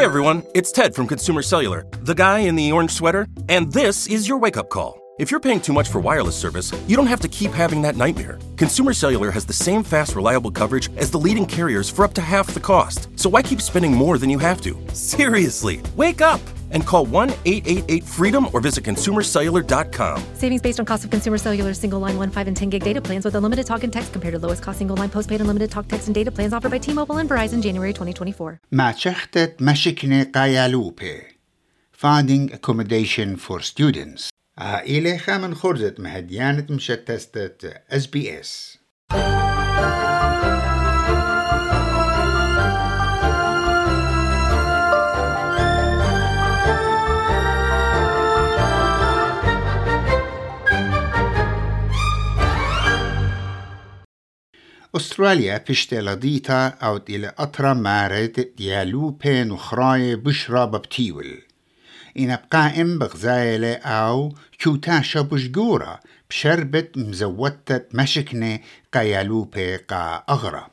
Hey everyone, it's Ted from Consumer Cellular, the guy in the orange sweater, and this is your wake up call. If you're paying too much for wireless service, you don't have to keep having that nightmare. Consumer Cellular has the same fast, reliable coverage as the leading carriers for up to half the cost. So why keep spending more than you have to? Seriously, wake up and call 1 888 freedom or visit consumercellular.com. Savings based on cost of consumer cellular single line 1, 5, and 10 gig data plans with unlimited talk and text compared to lowest cost single line postpaid unlimited talk, text, and data plans offered by T Mobile and Verizon January 2024. ما شختت مشكنة قايالوبي Finding Accommodation for Students عائلة خامن خرزت مهديانة مشتستة اس أستراليا بشتي ديتا أو إلى أطرا مارد ديالو بين وخراي بشرا ببتيول. إن بقائم بغزايلة أو كوتاشا بشجورة بشربة مزوتة مشكنة قيالوبة قا أغرى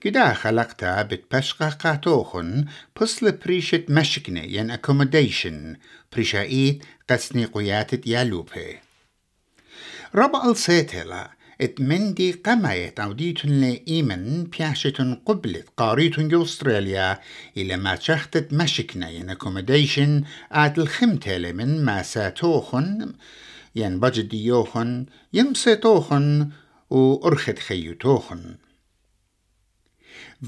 كدا خلقتا بتبشقا قاتوخن بصل بريشة مشكنة ين accommodation بريشايت قسني قياتة يالوبة ربع السيتلا ات مندي قمايت عوديتن لإيمن بياشتن قبلت قاريتن أستراليا إلى ما شختت مشكنا ين اكوموديشن آت الخمتالي من ما ساتوخن ين بجديوخن يمسيتوخن وأرخت خيوتوخن.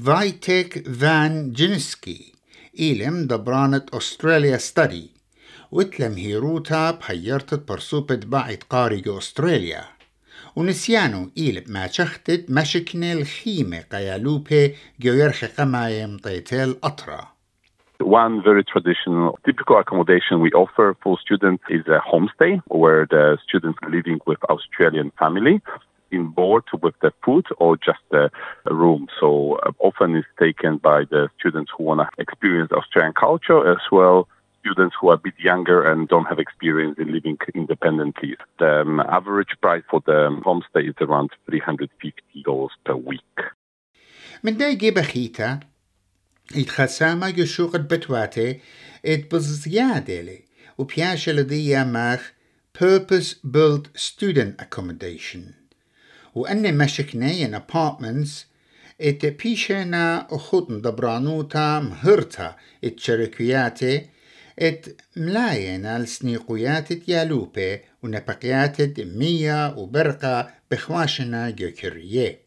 فايتك فان جينسكي إلم دبرانة أستراليا ستدي وتلم هيروتا بحيرتت برسوبة بعد قاري أستراليا ونسيانو إيل ما شختت مشكنة الخيمة قيالوبي جويرخ قمايم طيتل أطرا One very traditional, typical accommodation we offer for students is a homestay where the students are living with Australian family in board with the food or just a room. So uh, often it's taken by the students who want to experience Australian culture as well students who are a bit younger and don't have experience in living independently. The um, average price for the homestay is around $350 per week. من دايجي بخيتا اتخسامة يشوق بتواتي ات بزيادة لي وبياشا لدي ماخ Purpose Built Student Accommodation وأني مشكنا ين apartments ات بيشنا أخوتن دبرانوتا مهرتا ات شركياتي ات ملاين السنيقويات يالوبي ونبقيات مية وبرقة بخواشنا جوكريه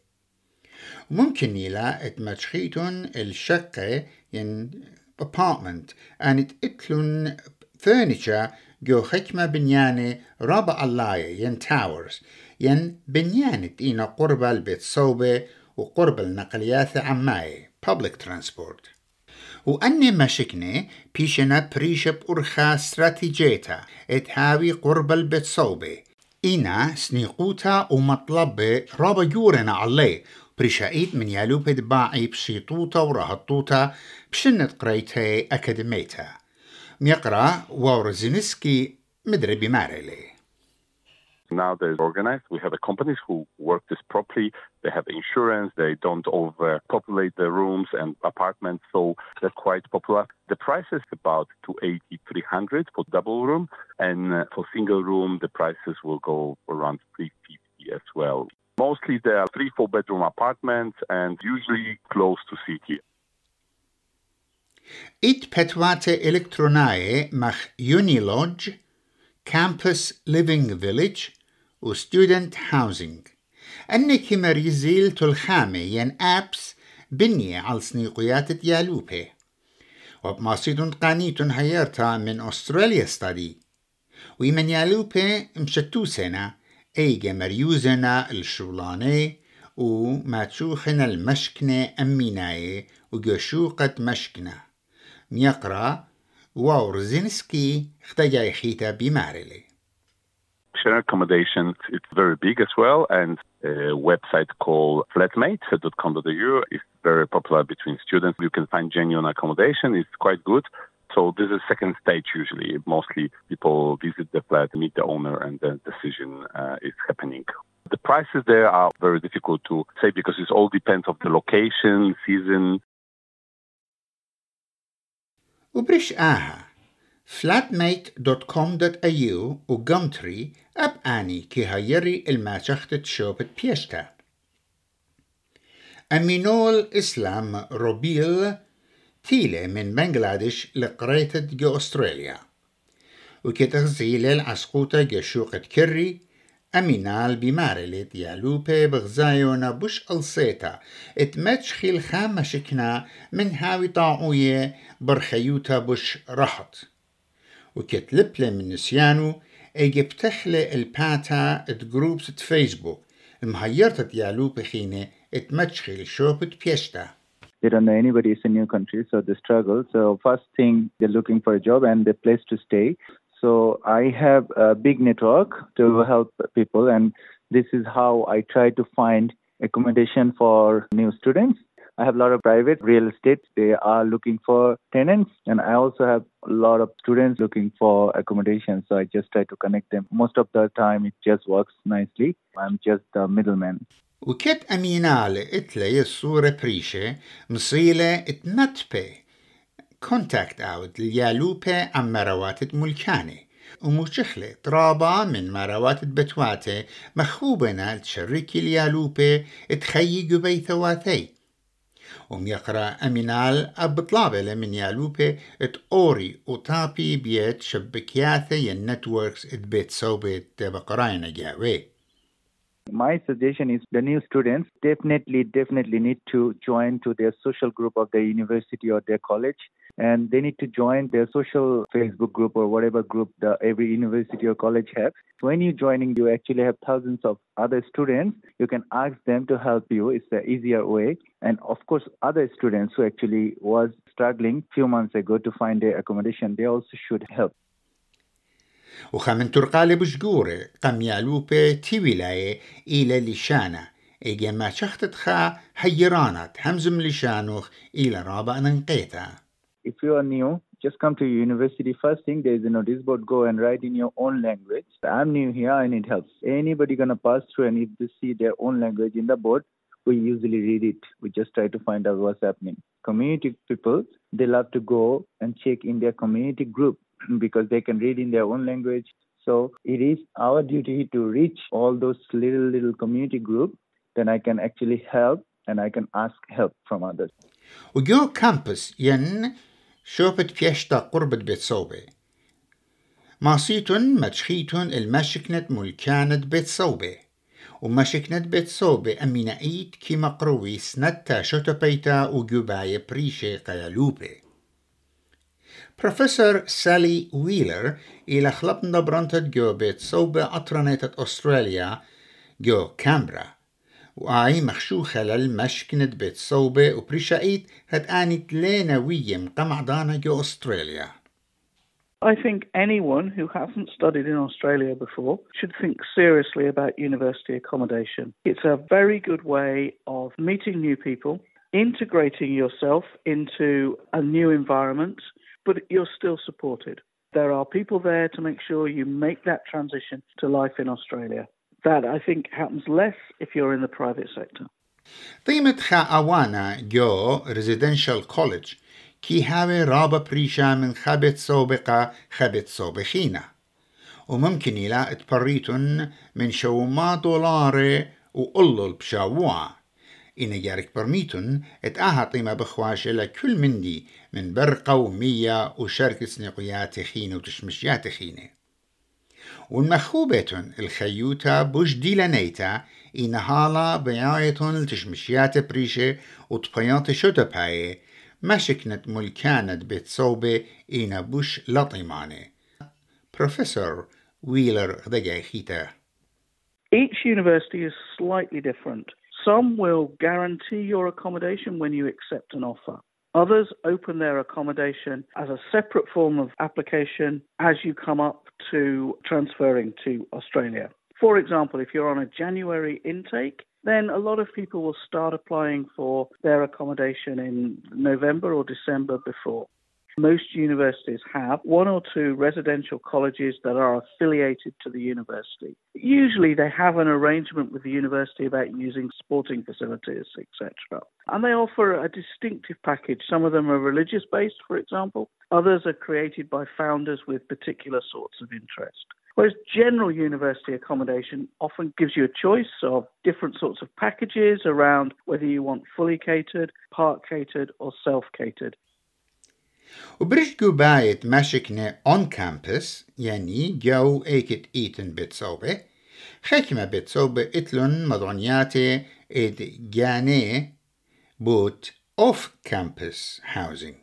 وممكن يلا ات متشخيتون الشقة ين apartment ان اتلون furniture جو خكمة بنيانة ربع اللاية ين towers ين بنيانة إينا قرب البيت صوبة وقرب النقليات عماية public transport. وأني مشكنة بيشنا بريشب أرخا استراتيجيتا اتهاوي قرب البيت صوبة إنا سنيقوتا ومطلبة رابا جورنا عليه بريشايت من يالو بدباعي بشيطوتا ورهطوتا بشنة قريتها أكاديميتا. ميقرا وورزينسكي مدري بمارلي. Now they're organized. We have companies who work this properly. They have insurance. They don't overpopulate the rooms and apartments, so they're quite popular. The price is about 280, 300 for double room, and uh, for single room, the prices will go around 350 as well. Mostly they are three, four bedroom apartments and usually close to city. It petwate elektronae mach Unilodge, Campus Living Village, و student housing. أنك مريزيل تلخامي ين أبس بنية على سنيقيات ديالوبي وبماسيدون قانيتون هيرتا من أستراليا ستادي ويمن يالوبي مشتو سنة أيجا مريوزنا الشولاني وما تشوخنا المشكنة أميناي وجشوقة مشكنة. ميقرأ واورزينسكي اختجا خيتا بمارلي. sharing accommodation, it's very big as well. And a website called flatmate.com.au is very popular between students. You can find genuine accommodation. It's quite good. So this is second stage usually. Mostly people visit the flat, meet the owner, and the decision uh, is happening. The prices there are very difficult to say because it all depends of the location, season, وبرش آها flatmate.com.au وقمتري أب آني كي هيري الماشخت شوبت بيشتا أمينول إسلام روبيل تيلة من بنغلاديش لقريتة جو أستراليا وكتغزيل العسقوطة جشوقة كري أمينال بمارلت يالوبي بغزايونا بوش ألسيتا اتمتش خيل خام شكنا من هاوي طاعوية برخيوتا بوش رحط وكتلبلة من نسيانو اجي بتخلي الباتا ات جروبس ات فيسبوك المهيرتة يالوبي خينة اتمتش خيل شوبت بيشتا they don't know anybody. It's a new country, so they struggle. So first thing, they're looking for a job and a place to stay. So I have a big network to help people, and this is how I try to find accommodation for new students. I have a lot of private real estate. They are looking for tenants, and I also have a lot of students looking for accommodation. So I just try to connect them. Most of the time, it just works nicely. I'm just the middleman. وكت أمينال إتلي الصورة بريشة مصيلة اتنتبه كونتاكت اوت ليالوبة عم مروات ملكاني ومشخلة طرابة من مروات بتواتي مخوبنا تشركي اليالوبة تخيي بيثواتي وميقرا أمينال أب طلابة من يالوبة تقوري وطابي بيت شبكياثة ينتوركس اتبيت صوبت بقراينا جاوي My suggestion is the new students definitely, definitely need to join to their social group of their university or their college. And they need to join their social Facebook group or whatever group the every university or college has. When you're joining, you actually have thousands of other students. You can ask them to help you. It's the easier way. And of course, other students who actually was struggling few months ago to find their accommodation, they also should help. وخمن ترقالي بشجورة قم يالوبة تي ولاية إلى لشانة إيجا ما شختت خا هيرانات همزم لشانوخ إلى رابع ننقيتا If you are new, just come to university. First thing, there is a notice board. Go and write in your own language. I'm new here. I need help. Anybody gonna pass through and if they see their own language in the board, we usually read it. We just try to find out what's happening. Community people, they love to go and check in their community group because they can read in their own language. So it is our duty to reach all those little, little community groups. Then I can actually help and I can ask help from others. وجو كامبس ين شوبت بيشتا قربة بيت صوبة ماسيتون متشخيتون المشكنت ملكانت بيت صوبة ومشكنت بيت صوبة أمينايت كي مقروي سنتا شوتو بيتا وجوباية بريشي قيالوبة بروفيسور سالي ويلر إلى خلطنا برانتت جو بيت صوبة أطرنيتت أستراليا جو كامبرا وآي مخشو خلال مشكنت بيت صوبة وبريشايت هاد آنت لينا ويم قمعدانا جو أستراليا I think anyone who hasn't studied in Australia before should think seriously about university accommodation. It's a very good way of meeting new people, integrating yourself into a new environment, but you're still supported. There are people there to make sure you make that transition to life in Australia. That I think happens less if you're in the private sector. قيمة خا أوانا جو ريزيدنشال كوليدج كي هاوي رابا بريشا من خبت سوبقة خبت سوبخينا وممكن يلا اتبريتن من شوما دولاري وقلل بشاوع إن جارك برميتن اتاها طيمة بخواش لكل مندي من برقة ومية وشركة سنقيات خينة وتشمشيات خينة والمخوبتن الخيوتا بوش ديلانيتا إن هالا بيايتن التشمشيات بريشة وطبيات شوتباية مشكنت ملكانت بتصوبة إن بوش لطيمانة بروفيسور ويلر خيتا Each university is slightly different. Some will guarantee your accommodation when you accept an offer. Others open their accommodation as a separate form of application as you come up to transferring to Australia. For example, if you're on a January intake, then a lot of people will start applying for their accommodation in November or December before. Most universities have one or two residential colleges that are affiliated to the university. Usually they have an arrangement with the university about using sporting facilities, etc. And they offer a distinctive package. Some of them are religious based, for example. Others are created by founders with particular sorts of interest. Whereas general university accommodation often gives you a choice of different sorts of packages around whether you want fully catered, part catered, or self catered. وبرشقو بايت ماشكنا اون كامبس يعني جو ايكت ايتن بتصوبة خكمة بتصوبة اتلون مضعنياتي اد جاني بوت اوف كامبس هاوزنج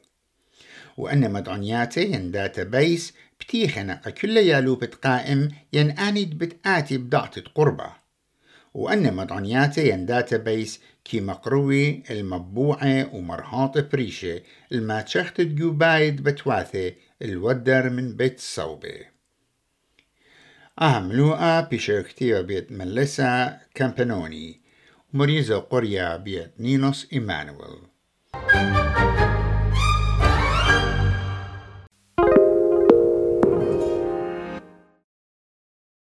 وأن مدعنياتي ين داتا بيس بتيخنا كل يالو بتقائم ين آنيد بتآتي بضعطة قربة. وأن مدعنياتي ين داتا بيس كي مقروي المبوعة ومرهاط بريشة الما تشخت جوبايد بتواثي الودر من بيت صوبة أهم لوقا بيشركتيو بيت ملسا كامبانوني. مريزة قرية بيت نينوس إيمانويل.